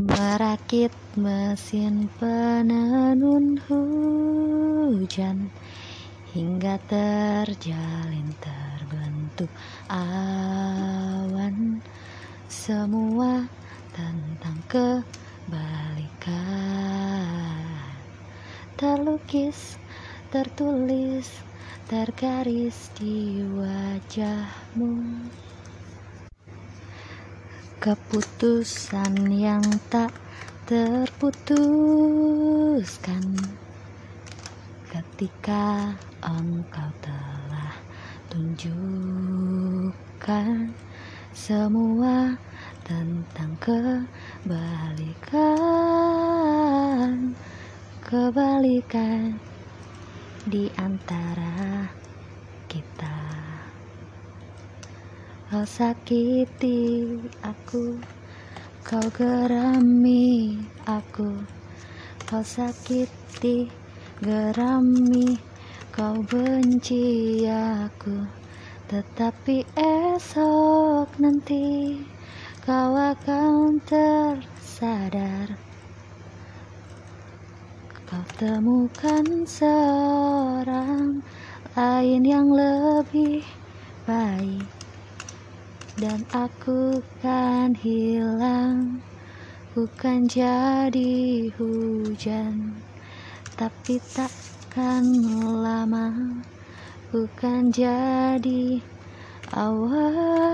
Merakit mesin penenun hujan Hingga terjalin terbentuk awan. Semua tentang kebalikan. Terlukis, tertulis, tergaris di wajahmu Keputusan yang tak terputuskan. Ketika engkau telah tunjukkan Semua tentang kebalikan Kebalikan di antara Kau sakiti aku Kau gerami aku. Kau sakiti gerami Kau benci aku. Tetapi esok nanti Kau akan tersadar. Kau temukan seorang lain yang lebih baik dan aku kan hilang bukan jadi hujan. Tapi takkan lama bukan jadi awan